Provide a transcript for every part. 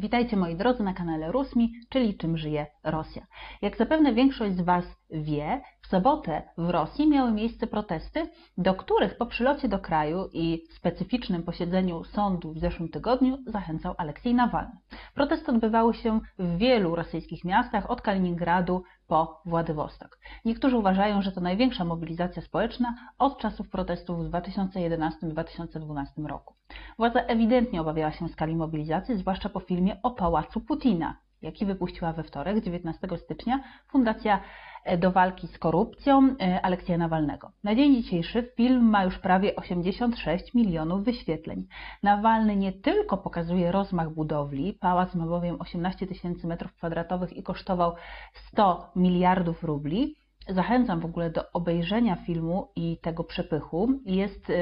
Witajcie moi drodzy na kanale Rusmi, czyli czym żyje Rosja. Jak zapewne większość z Was wie, w sobotę w Rosji miały miejsce protesty, do których po przylocie do kraju i specyficznym posiedzeniu sądu w zeszłym tygodniu zachęcał Aleksiej Nawalny. Protesty odbywały się w wielu rosyjskich miastach, od Kaliningradu po Władywostok. Niektórzy uważają, że to największa mobilizacja społeczna od czasów protestów w 2011-2012 roku. Władza ewidentnie obawiała się skali mobilizacji, zwłaszcza po filmie o Pałacu Putina, jaki wypuściła we wtorek, 19 stycznia, Fundacja do walki z korupcją e, Aleksja Nawalnego. Na dzień dzisiejszy film ma już prawie 86 milionów wyświetleń. Nawalny nie tylko pokazuje rozmach budowli, pałac ma bowiem 18 tysięcy metrów kwadratowych i kosztował 100 miliardów rubli, Zachęcam w ogóle do obejrzenia filmu i tego przepychu. Jest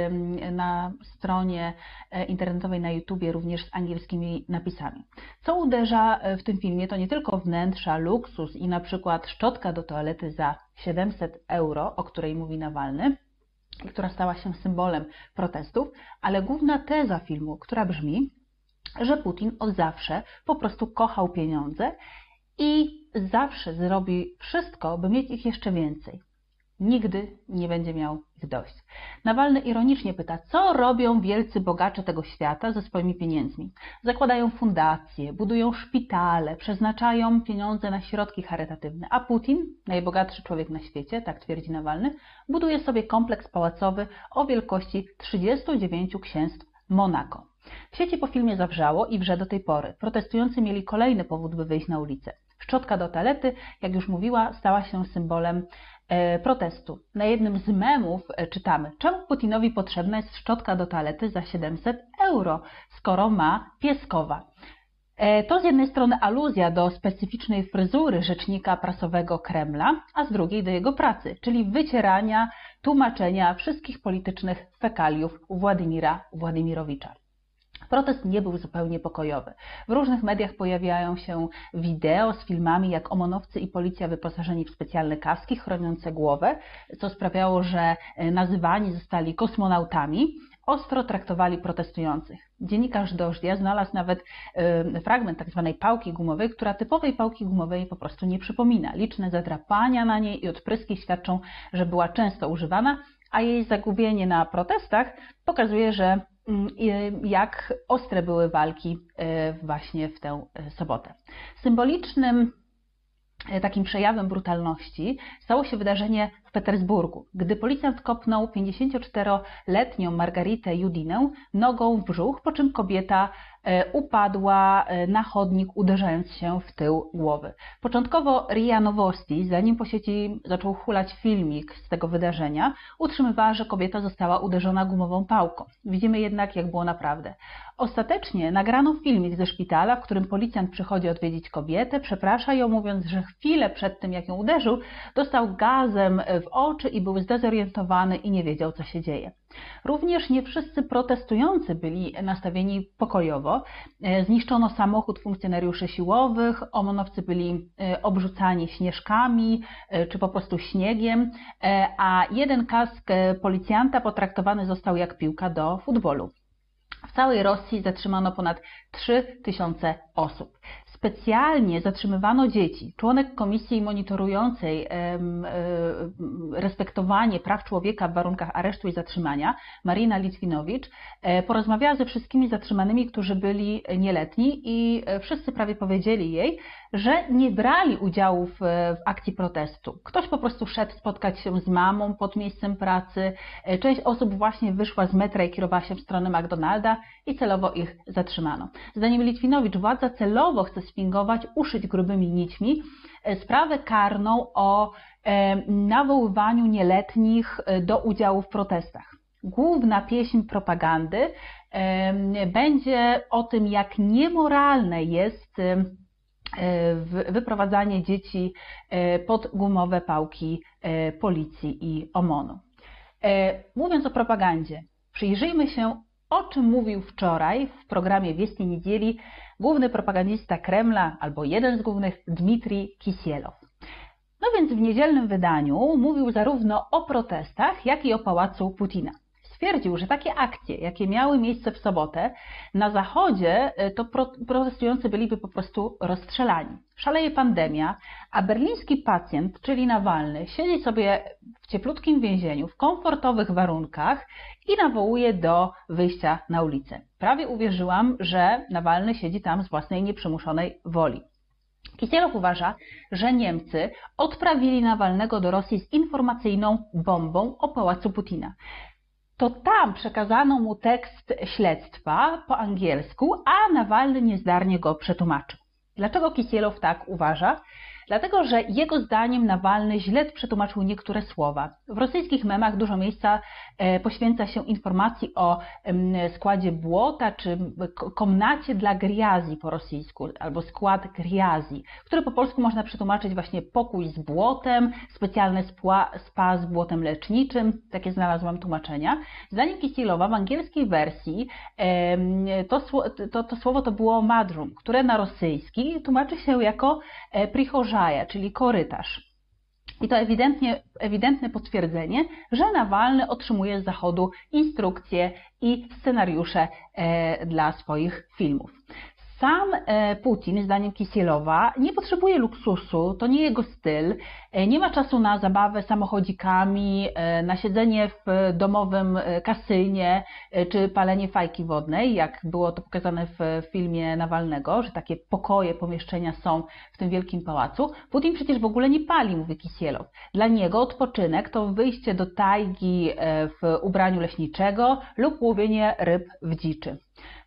na stronie e, internetowej na YouTubie również z angielskimi napisami. Co uderza e, w tym filmie to nie tylko wnętrza, luksus i na przykład szczotka do toalety za 700 euro, o której mówi Nawalny, która stała się symbolem protestów, ale główna teza filmu, która brzmi, że Putin od zawsze po prostu kochał pieniądze i zawsze zrobi wszystko, by mieć ich jeszcze więcej. Nigdy nie będzie miał ich dość. Nawalny ironicznie pyta, co robią wielcy bogacze tego świata ze swoimi pieniędzmi? Zakładają fundacje, budują szpitale, przeznaczają pieniądze na środki charytatywne, a Putin, najbogatszy człowiek na świecie, tak twierdzi Nawalny, buduje sobie kompleks pałacowy o wielkości 39 księstw Monako. W sieci po filmie zawrzało i wrze do tej pory. Protestujący mieli kolejny powód, by wyjść na ulicę. Szczotka do toalety, jak już mówiła, stała się symbolem e, protestu. Na jednym z memów e, czytamy, czemu Putinowi potrzebna jest szczotka do toalety za 700 euro, skoro ma pieskowa. E, to z jednej strony aluzja do specyficznej fryzury rzecznika prasowego Kremla, a z drugiej do jego pracy, czyli wycierania, tłumaczenia wszystkich politycznych fekaliów Władimira Władimirowicza. Protest nie był zupełnie pokojowy. W różnych mediach pojawiają się wideo z filmami, jak omonowcy i policja wyposażeni w specjalne kaski chroniące głowę, co sprawiało, że e, nazywani zostali kosmonautami, ostro traktowali protestujących. Dziennikarz Dożdia znalazł nawet y, fragment tzw. Tak pałki gumowej, która typowej pałki gumowej po prostu nie przypomina. Liczne zadrapania na niej i odpryski świadczą, że była często używana, a jej zagubienie na protestach pokazuje, że jak ostre były walki e, właśnie w tę e, sobotę. Symbolicznym e, takim przejawem brutalności stało się wydarzenie Petersburgu, gdy policjant kopnął 54-letnią Margaritę Judinę nogą w brzuch, po czym kobieta E, upadła e, na chodnik, uderzając się w tył głowy. Początkowo Ria Nowosti, zanim po sieci zaczął hulać filmik z tego wydarzenia, utrzymywała, że kobieta została uderzona gumową pałką. Widzimy jednak, jak było naprawdę. Ostatecznie nagrano filmik ze szpitala, w którym policjant przychodzi odwiedzić kobietę, przeprasza ją, mówiąc, że chwilę przed tym, jak ją uderzył, dostał gazem w oczy i był zdezorientowany i nie wiedział, co się dzieje. Również nie wszyscy protestujący byli nastawieni pokojowo. E, zniszczono samochód funkcjonariuszy siłowych, omonowcy byli e, obrzucani śnieżkami e, czy po prostu śniegiem, a jeden kask policjanta potraktowany został jak piłka do futbolu. W całej Rosji zatrzymano ponad 3000 osób specjalnie zatrzymywano dzieci. Członek komisji monitorującej respektowanie praw człowieka w warunkach aresztu i zatrzymania, Marina Litwinowicz, e, porozmawiała ze wszystkimi zatrzymanymi, którzy byli nieletni i e, wszyscy prawie powiedzieli jej, że nie brali udziału w, w akcji protestu. Ktoś po prostu szedł spotkać się z mamą pod miejscem pracy. E, część osób właśnie wyszła z metra i kierowała się w stronę McDonalda i celowo ich zatrzymano. Zdaniem Litwinowicz władza celowo chce sfingować, uszyć grubymi nićmi e, sprawę karną o e, nawoływaniu nieletnich do udziału w protestach. Główna pieśń propagandy będzie o tym, jak niemoralne jest wyprowadzanie dzieci e, pod gumowe pałki e, policji i OMON-u. E, mówiąc o propagandzie, przyjrzyjmy się, o czym mówił wczoraj w programie Wieści Niedzieli główny propagandista Kremla, albo jeden z głównych, Dmitrij Kisielow. No więc w niedzielnym wydaniu mówił zarówno o protestach, jak i o pałacu Putina Stwierdził, że takie akcje, jakie miały miejsce w sobotę, na zachodzie e, to protestujący byliby po prostu rozstrzelani. Szaleje pandemia, a berliński pacjent, czyli Nawalny, siedzi sobie w cieplutkim więzieniu, w komfortowych warunkach i nawołuje do wyjścia na ulicę. Prawie uwierzyłam, że Nawalny siedzi tam z własnej nieprzymuszonej woli. Kisielow uważa, że Niemcy odprawili Nawalnego do Rosji z informacyjną bombą o pałacu Putina. To tam przekazano mu tekst śledztwa po angielsku, a Nawalny niezdarnie go przetłumaczył. Dlaczego Kisielow tak uważa? Dlatego, że jego zdaniem Nawalny źle przetłumaczył niektóre słowa. W rosyjskich memach dużo miejsca e, poświęca się informacji o składzie błota czy komnacie dla griazji po rosyjsku, albo skład griazji, który po polsku można przetłumaczyć właśnie pokój z błotem, specjalne spa z błotem leczniczym, takie znalazłam tłumaczenia. Zdaniem Kisilowa w angielskiej wersji to, to, to słowo to było madrum, które na rosyjski tłumaczy się jako e, czyli korytarz. I to ewidentnie, ewidentne potwierdzenie, że Nawalny otrzymuje z Zachodu instrukcje i scenariusze e, dla swoich filmów. Sam e, Putin, zdaniem Kisielowa, nie potrzebuje luksusu, to nie jego styl, e, nie ma czasu na zabawę samochodzikami, e, na siedzenie w domowym kasynie czy palenie fajki wodnej, jak było to pokazane w filmie Nawalnego, że takie pokoje, pomieszczenia są w tym wielkim pałacu. Putin przecież w ogóle nie pali, mówi Kisielow. Dla niego odpoczynek to wyjście do tajgi w ubraniu leśniczego lub łowienie ryb w dziczy.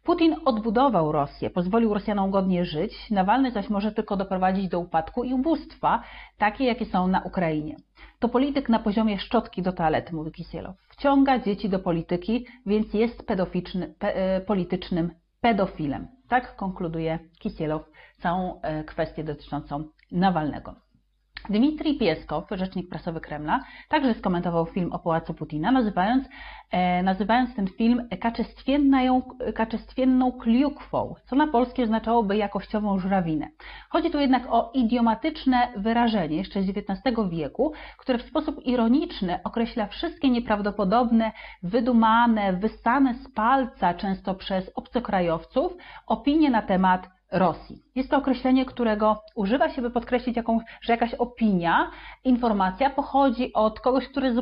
Putin odbudował Rosję, pozwolił Rosjanom godnie żyć, Nawalny zaś może tylko doprowadzić do upadku i ubóstwa, takie jakie są na Ukrainie. To polityk na poziomie szczotki do toalety, mówi Kisielow. Wciąga dzieci do polityki, więc jest pe, e, politycznym pedofilem. Tak konkluduje Kisielow całą e, kwestię dotyczącą Nawalnego. Dmitrij Pieskow, rzecznik prasowy Kremla, także skomentował film o Pałacu Putina, nazywając, e, nazywając ten film kaczestwienną, kliukwą, co na polskie oznaczałoby jakościową żurawinę. Chodzi tu jednak o idiomatyczne wyrażenie jeszcze z XIX wieku, które w sposób ironiczny określa wszystkie nieprawdopodobne, wydumane, wysane z palca często przez obcokrajowców opinie na temat Rosji. Jest to określenie, którego używa się, by podkreślić, że jakaś opinia, informacja pochodzi od kogoś, który,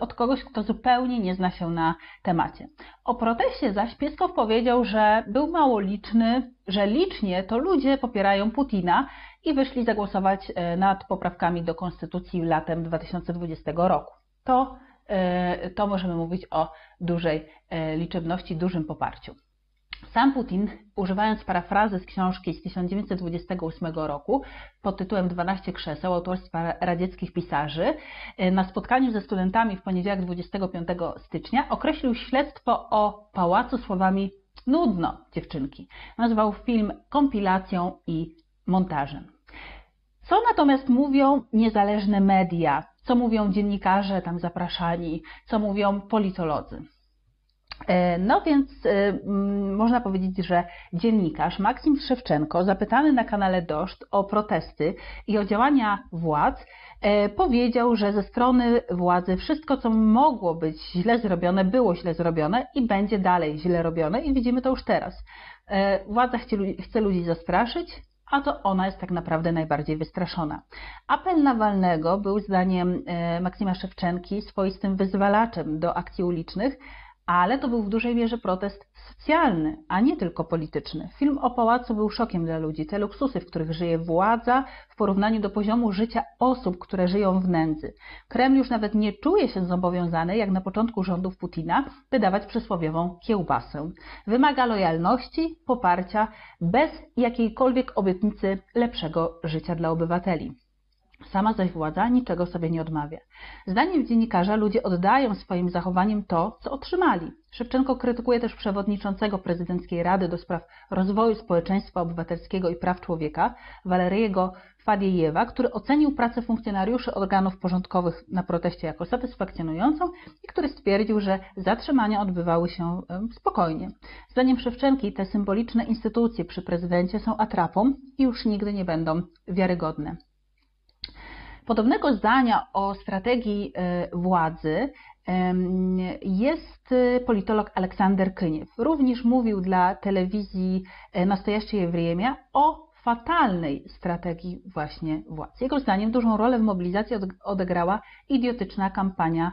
od kogoś, kto zupełnie nie zna się na temacie. O proteście zaś Pieskow powiedział, że był mało liczny, że licznie to ludzie popierają Putina i wyszli zagłosować e, nad poprawkami do konstytucji latem 2020 roku. To, e, to możemy mówić o dużej e, liczebności, dużym poparciu. Sam Putin, używając parafrazy z książki z 1928 roku pod tytułem 12 krzeseł autorstwa radzieckich pisarzy, e, na spotkaniu ze studentami w poniedziałek 25 stycznia określił śledztwo o pałacu słowami nudno, dziewczynki. Nazwał film kompilacją i montażem. Co natomiast mówią niezależne media, co mówią dziennikarze tam zapraszani, co mówią politolodzy? E, no więc e, można powiedzieć, że dziennikarz Maksim Szewczenko, zapytany na kanale Dość o protesty i o działania władz, e, powiedział, że ze strony władzy wszystko, co mogło być źle zrobione, było źle zrobione i będzie dalej źle robione i widzimy to już teraz. Władza chce, chce ludzi zastraszyć, a to ona jest tak naprawdę najbardziej wystraszona. Apel Nawalnego był zdaniem Maksima Szewczenki swoistym wyzwalaczem do akcji ulicznych, ale to był w dużej mierze protest socjalny, a nie tylko polityczny. Film o pałacu był szokiem dla ludzi. Te luksusy, w których żyje władza, w porównaniu do poziomu życia osób, które żyją w nędzy. Kreml już nawet nie czuje się zobowiązany, jak na początku rządów Putina, wydawać przysłowiową kiełbasę. Wymaga lojalności, poparcia, bez jakiejkolwiek obietnicy lepszego życia dla obywateli. Sama zaś władza niczego sobie nie odmawia. Zdaniem dziennikarza ludzie oddają swoim zachowaniem to, co otrzymali. Szewczenko krytykuje też przewodniczącego prezydenckiej Rady do spraw rozwoju społeczeństwa obywatelskiego i praw człowieka, Waleriego Fadiejewa, który ocenił pracę funkcjonariuszy organów porządkowych na proteście jako satysfakcjonującą i który stwierdził, że zatrzymania odbywały się spokojnie. Zdaniem Szewczenki te symboliczne instytucje przy prezydencie są atrapą i już nigdy nie będą wiarygodne. Podobnego zdania o strategii y, władzy jest y, politolog Aleksander Kyniew. Również mówił dla telewizji e, Nastojaście Wremia o fatalnej strategii właśnie władz. Jego zdaniem dużą rolę w mobilizacji odegrała idiotyczna kampania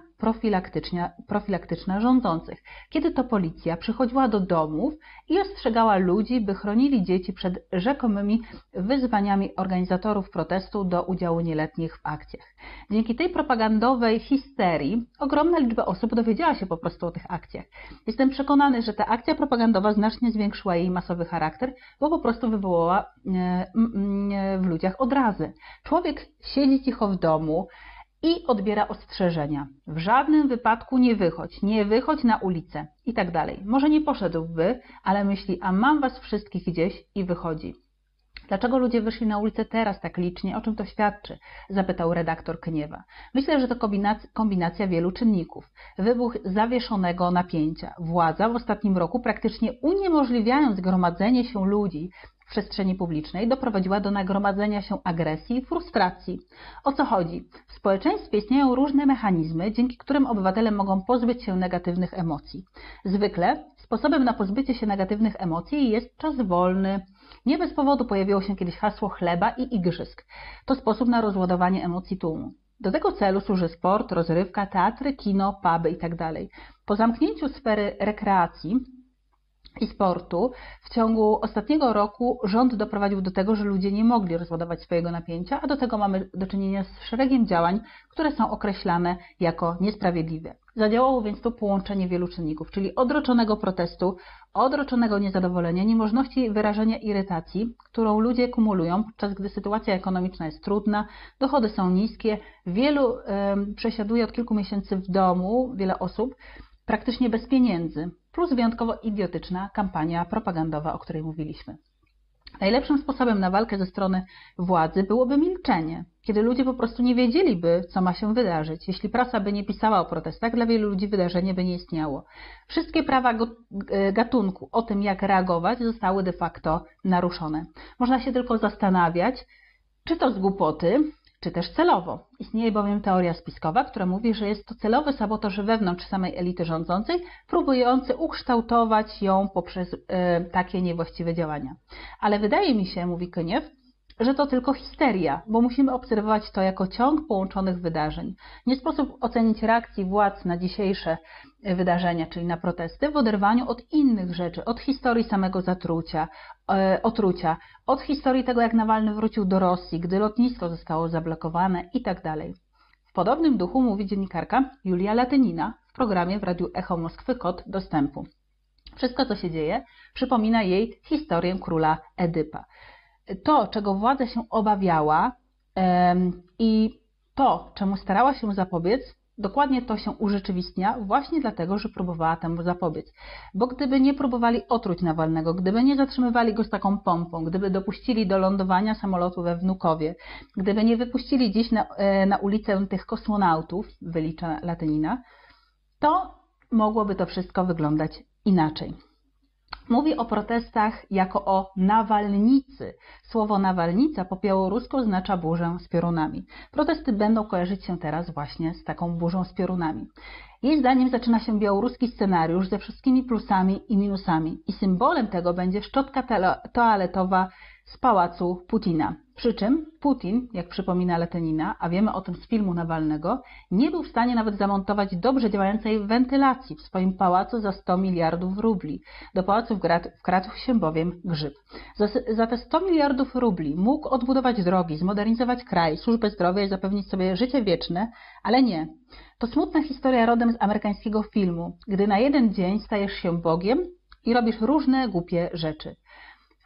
profilaktyczna, rządzących, kiedy to policja przychodziła do domów i ostrzegała ludzi, by chronili dzieci przed rzekomymi wyzwaniami organizatorów protestu do udziału nieletnich w akcjach. Dzięki tej propagandowej histerii ogromna liczba osób dowiedziała się po prostu o tych akcjach. Jestem przekonany, że ta akcja propagandowa znacznie zwiększyła jej masowy charakter, bo po prostu wywołała e, w ludziach odrazy. Człowiek siedzi cicho w domu, i odbiera ostrzeżenia. W żadnym wypadku nie wychodź, nie wychodź na ulicę i tak dalej. Może nie poszedłby, ale myśli, a mam was wszystkich gdzieś i wychodzi. Dlaczego ludzie wyszli na ulicę teraz tak licznie? O czym to świadczy? Zapytał redaktor Kniewa. Myślę, że to kombinacja, wielu czynników. Wybuch zawieszonego napięcia. Władza w ostatnim roku, praktycznie uniemożliwiając gromadzenie się ludzi, przestrzeni publicznej doprowadziła do nagromadzenia się agresji i frustracji. O co chodzi? W społeczeństwie istnieją różne mechanizmy, dzięki którym obywatele mogą pozbyć się negatywnych emocji. Zwykle sposobem na pozbycie się negatywnych emocji jest czas wolny. Nie bez powodu pojawiło się kiedyś hasło chleba i igrzysk. To sposób na rozładowanie emocji tłumu. Do tego celu służy sport, rozrywka, teatry, kino, puby itd. Tak po zamknięciu sfery rekreacji i sportu w ciągu ostatniego roku rząd doprowadził do tego, że ludzie nie mogli rozładować swojego napięcia, a do tego mamy do czynienia z szeregiem działań, które są określane jako niesprawiedliwe. Zadziałało więc tu połączenie wielu czynników, czyli odroczonego protestu, odroczonego niezadowolenia, niemożności wyrażenia irytacji, którą ludzie kumulują, podczas gdy sytuacja ekonomiczna jest trudna, dochody są niskie, wielu y, przesiaduje od kilku miesięcy w domu, wiele osób, praktycznie bez pieniędzy, plus wyjątkowo idiotyczna kampania propagandowa, o której mówiliśmy. Najlepszym sposobem na walkę ze strony władzy byłoby milczenie, kiedy ludzie po prostu nie wiedzieliby, co ma się wydarzyć. Jeśli prasa by nie pisała o protestach, dla wielu ludzi wydarzenie by nie istniało. Wszystkie prawa e, gatunku o tym, jak reagować, zostały de facto naruszone. Można się tylko zastanawiać, czy to z głupoty, czy też celowo. Istnieje bowiem teoria spiskowa, która mówi, że jest to celowy sabotaż wewnątrz samej elity rządzącej, próbujący ukształtować ją poprzez y, takie niewłaściwe działania. Ale wydaje mi się, mówi Kyniew, że to tylko histeria, bo musimy obserwować to jako ciąg połączonych wydarzeń. Nie sposób ocenić reakcji władz na dzisiejsze wydarzenia, czyli na protesty, w oderwaniu od innych rzeczy, od historii samego zatrucia, e, otrucia, od historii tego, jak Nawalny wrócił do Rosji, gdy lotnisko zostało zablokowane itd. Tak w podobnym duchu mówi dziennikarka Julia Latynina w programie w Radiu Echo Moskwy Kod Dostępu. Wszystko, co się dzieje, przypomina jej historię króla Edypa to, czego władza się obawiała i to, czemu starała się zapobiec, dokładnie to się urzeczywistnia właśnie dlatego, że próbowała temu zapobiec. Bo gdyby nie próbowali otruć Nawalnego, gdyby nie zatrzymywali go z taką pompą, gdyby dopuścili do lądowania samolotu we Wnukowie, gdyby nie wypuścili dziś na, e, na ulicę tych kosmonautów, wylicza Latynina, to mogłoby to wszystko wyglądać inaczej. Mówi o protestach jako o nawalnicy. Słowo nawalnica po białorusku oznacza burzę z piorunami. Protesty będą kojarzyć się teraz właśnie z taką burzą z piorunami. Jej zdaniem zaczyna się białoruski scenariusz ze wszystkimi plusami i minusami i symbolem tego będzie szczotka toaletowa z pałacu Putina. Przy czym Putin, jak przypomina Letenina, a wiemy o tym z filmu Nawalnego, nie był w stanie nawet zamontować dobrze działającej wentylacji w swoim pałacu za 100 miliardów rubli. Do pałacu wkradł się bowiem grzyb. Za, za te 100 miliardów rubli mógł odbudować drogi, zmodernizować kraj, służbę zdrowia i zapewnić sobie życie wieczne, ale nie. To smutna historia rodem z amerykańskiego filmu, gdy na jeden dzień stajesz się Bogiem i robisz różne głupie rzeczy.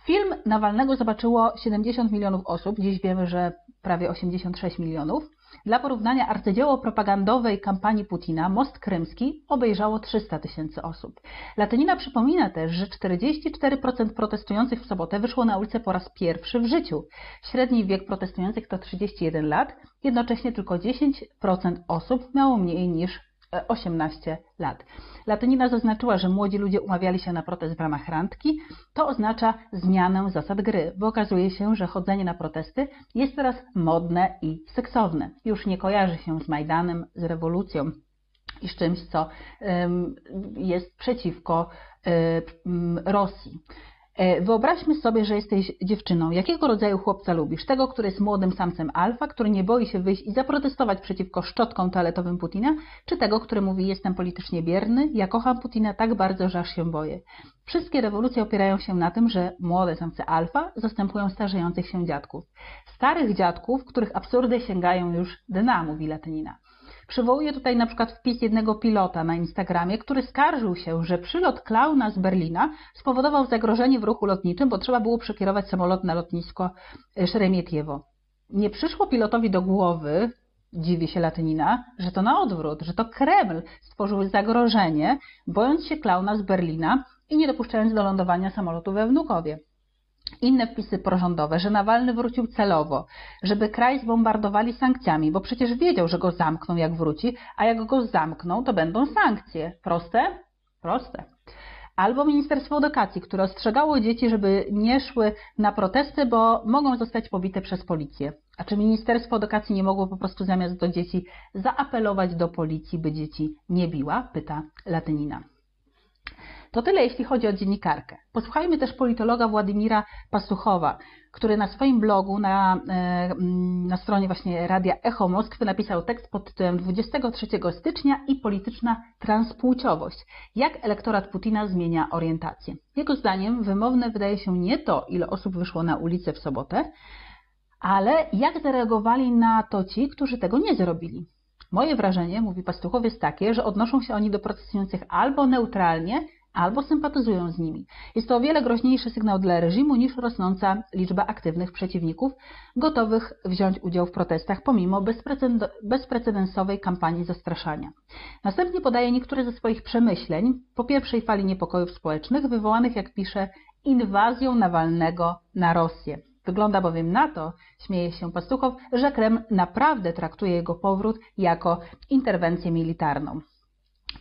Film Nawalnego zobaczyło 70 milionów osób, dziś wiemy, że prawie 86 milionów. Dla porównania arcydzieło propagandowej kampanii Putina Most Krymski obejrzało 300 tysięcy osób. Latynina przypomina też, że 44% protestujących w sobotę wyszło na ulicę po raz pierwszy w życiu. Średni wiek protestujących to 31 lat, jednocześnie tylko 10% osób miało mniej niż 18 lat. Latynina zaznaczyła, że młodzi ludzie umawiali się na protest w ramach randki. To oznacza zmianę zasad gry, bo okazuje się, że chodzenie na protesty jest teraz modne i seksowne. Już nie kojarzy się z Majdanem, z rewolucją. i z czymś, co jest przeciwko Rosji. E, wyobraźmy sobie, że jesteś dziewczyną. Jakiego rodzaju chłopca lubisz? Tego, który jest młodym samcem alfa, który nie boi się wyjść i zaprotestować przeciwko szczotkom toaletowym Putina? Czy tego, który mówi, jestem politycznie bierny, ja kocham Putina tak bardzo, że aż się boję? Wszystkie rewolucje opierają się na tym, że młode samce alfa zastępują starzejących się dziadków. Starych dziadków, których absurdy sięgają już dna, mówi Latynina. Przywołuję tutaj na przykład wpis jednego pilota na Instagramie, który skarżył się, że przylot klauna z Berlina spowodował zagrożenie w ruchu lotniczym, bo trzeba było przekierować samolot na lotnisko Szeremietiewo. Nie przyszło pilotowi do głowy, dziwi się Latynina, że to na odwrót, że to Kreml stworzył zagrożenie, bojąc się klauna z Berlina i nie dopuszczając do lądowania samolotu we Wnukowie inne wpisy prorządowe, że Nawalny wrócił celowo, żeby kraj zbombardowali sankcjami, bo przecież wiedział, że go zamkną jak wróci, a jak go zamkną, to będą sankcje. Proste? Proste. Albo Ministerstwo Edukacji, które ostrzegało dzieci, żeby nie szły na protesty, bo mogą zostać pobite przez policję. A czy Ministerstwo Edukacji nie mogło po prostu zamiast do dzieci zaapelować do policji, by dzieci nie biła? Pyta Latynina. To tyle, jeśli chodzi o dziennikarkę. Posłuchajmy też politologa Władimira Pasuchowa, który na swoim blogu na, e, na stronie właśnie Radia Echo Moskwy napisał tekst pod tytułem 23 stycznia i polityczna transpłciowość. Jak elektorat Putina zmienia orientację. Jego zdaniem wymowne wydaje się nie to, ile osób wyszło na ulicę w sobotę, ale jak zareagowali na to ci, którzy tego nie zrobili. Moje wrażenie, mówi Pastuchow, jest takie, że odnoszą się oni do protestujących albo neutralnie, albo sympatyzują z nimi. Jest to o wiele groźniejszy sygnał dla reżimu niż rosnąca liczba aktywnych przeciwników gotowych wziąć udział w protestach pomimo bezprecedensowej kampanii zastraszania. Następnie podaje niektóre ze swoich przemyśleń po pierwszej fali niepokojów społecznych wywołanych, jak pisze, inwazją Nawalnego na Rosję. Wygląda bowiem na to, śmieje się Pastuchow, że Kreml naprawdę traktuje jego powrót jako interwencję militarną.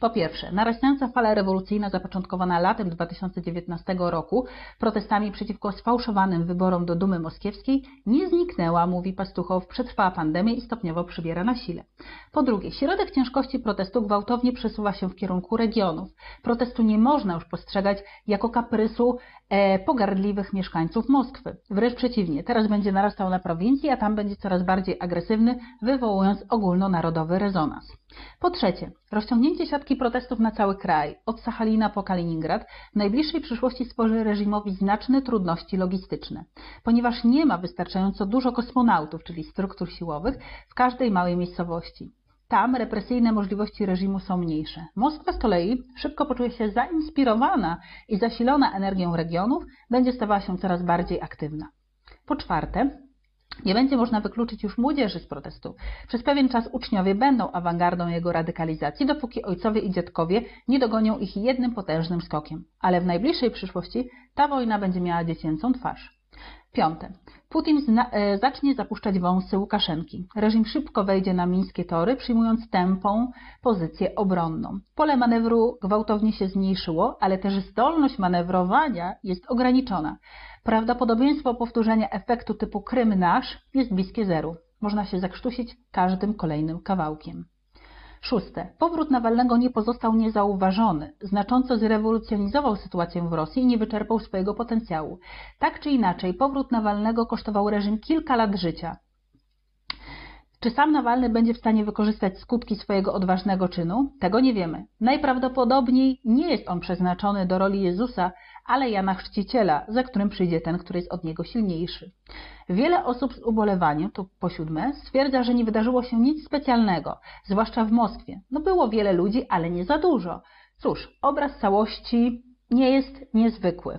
Po pierwsze, narastająca fala rewolucyjna zapoczątkowana latem 2019 roku protestami przeciwko sfałszowanym wyborom do Dumy Moskiewskiej nie zniknęła, mówi Pastuchow, przetrwała pandemię i stopniowo przybiera na sile. Po drugie, środek ciężkości protestu gwałtownie przesuwa się w kierunku regionów. Protestu nie można już postrzegać jako kaprysu e, pogardliwych mieszkańców Moskwy. Wręcz przeciwnie, teraz będzie narastał na prowincji, a tam będzie coraz bardziej agresywny, wywołując ogólnonarodowy rezonans. Po trzecie, rozciągnięcie siatki protestów na cały kraj, od Sachalina po Kaliningrad, w najbliższej przyszłości stworzy reżimowi znaczne trudności logistyczne, ponieważ nie ma wystarczająco dużo kosmonautów, czyli struktur siłowych, w każdej małej miejscowości. Tam represyjne możliwości reżimu są mniejsze. Moskwa z kolei szybko poczuje się zainspirowana i zasilona energią regionów, będzie stawała się coraz bardziej aktywna. Po czwarte, nie będzie można wykluczyć już młodzieży z protestu. Przez pewien czas uczniowie będą awangardą jego radykalizacji, dopóki ojcowie i dziadkowie nie dogonią ich jednym potężnym skokiem. Ale w najbliższej przyszłości ta wojna będzie miała dziecięcą twarz. Piąte. Putin e, zacznie zapuszczać wąsy Łukaszenki. Reżim szybko wejdzie na mińskie tory, przyjmując tępą pozycję obronną. Pole manewru gwałtownie się zmniejszyło, ale też zdolność manewrowania jest ograniczona. Prawdopodobieństwo powtórzenia efektu typu Krym nasz jest bliskie zeru. Można się zakrztusić każdym kolejnym kawałkiem. Szóste. Powrót Nawalnego nie pozostał niezauważony. Znacząco zrewolucjonizował sytuację w Rosji i nie wyczerpał swojego potencjału. Tak czy inaczej, powrót Nawalnego kosztował reżim kilka lat życia. Czy sam Nawalny będzie w stanie wykorzystać skutki swojego odważnego czynu? Tego nie wiemy. Najprawdopodobniej nie jest on przeznaczony do roli Jezusa, ale Jana Chrzciciela, za którym przyjdzie ten, który jest od niego silniejszy. Wiele osób z ubolewaniem, to po siódme, stwierdza, że nie wydarzyło się nic specjalnego, zwłaszcza w Moskwie. No było wiele ludzi, ale nie za dużo. Cóż, obraz całości nie jest niezwykły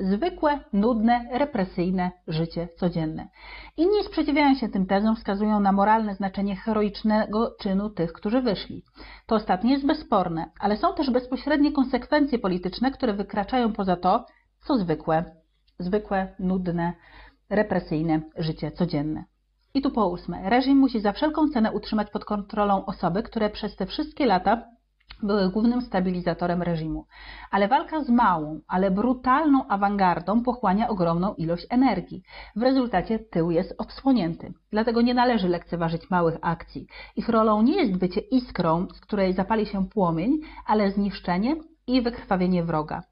zwykłe, nudne, represyjne życie codzienne. Inni sprzeciwiają się tym tezom, wskazują na moralne znaczenie heroicznego czynu tych, którzy wyszli. To ostatnie jest bezsporne, ale są też bezpośrednie konsekwencje polityczne, które wykraczają poza to, co zwykłe, zwykłe, nudne, represyjne życie codzienne. I tu po ósme, reżim musi za wszelką cenę utrzymać pod kontrolą osoby, które przez te wszystkie lata były głównym stabilizatorem reżimu. Ale walka z małą, ale brutalną awangardą pochłania ogromną ilość energii. W rezultacie tył jest odsłonięty. Dlatego nie należy lekceważyć małych akcji. Ich rolą nie jest bycie iskrą, z której zapali się płomień, ale zniszczenie i wykrwawienie wroga.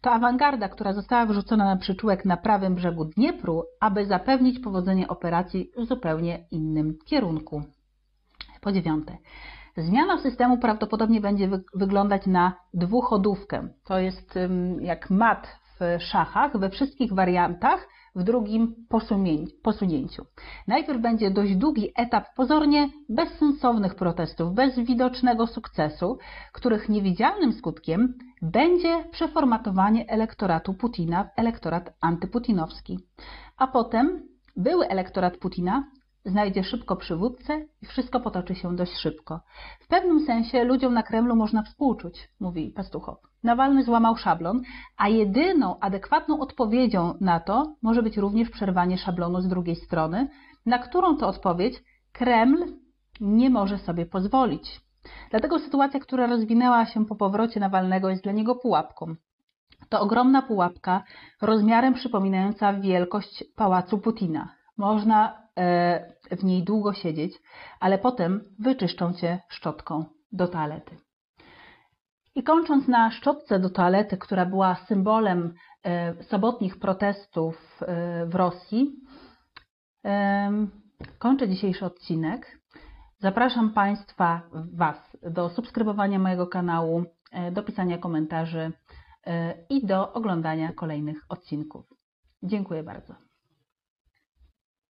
To awangarda, która została wrzucona na przyczółek na prawym brzegu Dniepru, aby zapewnić powodzenie operacji w zupełnie innym kierunku. Po dziewiąte, Zmiana systemu prawdopodobnie będzie wy wyglądać na dwuchodówkę. To jest jak mat w szachach we wszystkich wariantach w drugim posunięciu. Najpierw będzie dość długi etap pozornie bezsensownych protestów, bez widocznego sukcesu, których niewidzialnym skutkiem będzie przeformatowanie elektoratu Putina w elektorat antyputinowski. A potem były elektorat Putina znajdzie szybko przywódcę i wszystko potoczy się dość szybko. W pewnym sensie ludziom na Kremlu można współczuć, mówi Pastuchow. Nawalny złamał szablon, a jedyną adekwatną odpowiedzią na to może być również przerwanie szablonu z drugiej strony, na którą to odpowiedź Kreml nie może sobie pozwolić. Dlatego sytuacja, która rozwinęła się po powrocie Nawalnego jest dla niego pułapką. To ogromna pułapka rozmiarem przypominająca wielkość pałacu Putina. Można w niej długo siedzieć, ale potem wyczyszczą cię szczotką do toalety. I kończąc na szczotce do toalety, która była symbolem e, sobotnich protestów e, w Rosji, kończę dzisiejszy odcinek. Zapraszam Państwa, Was do subskrybowania mojego kanału, do pisania komentarzy i do oglądania kolejnych odcinków. Dziękuję bardzo.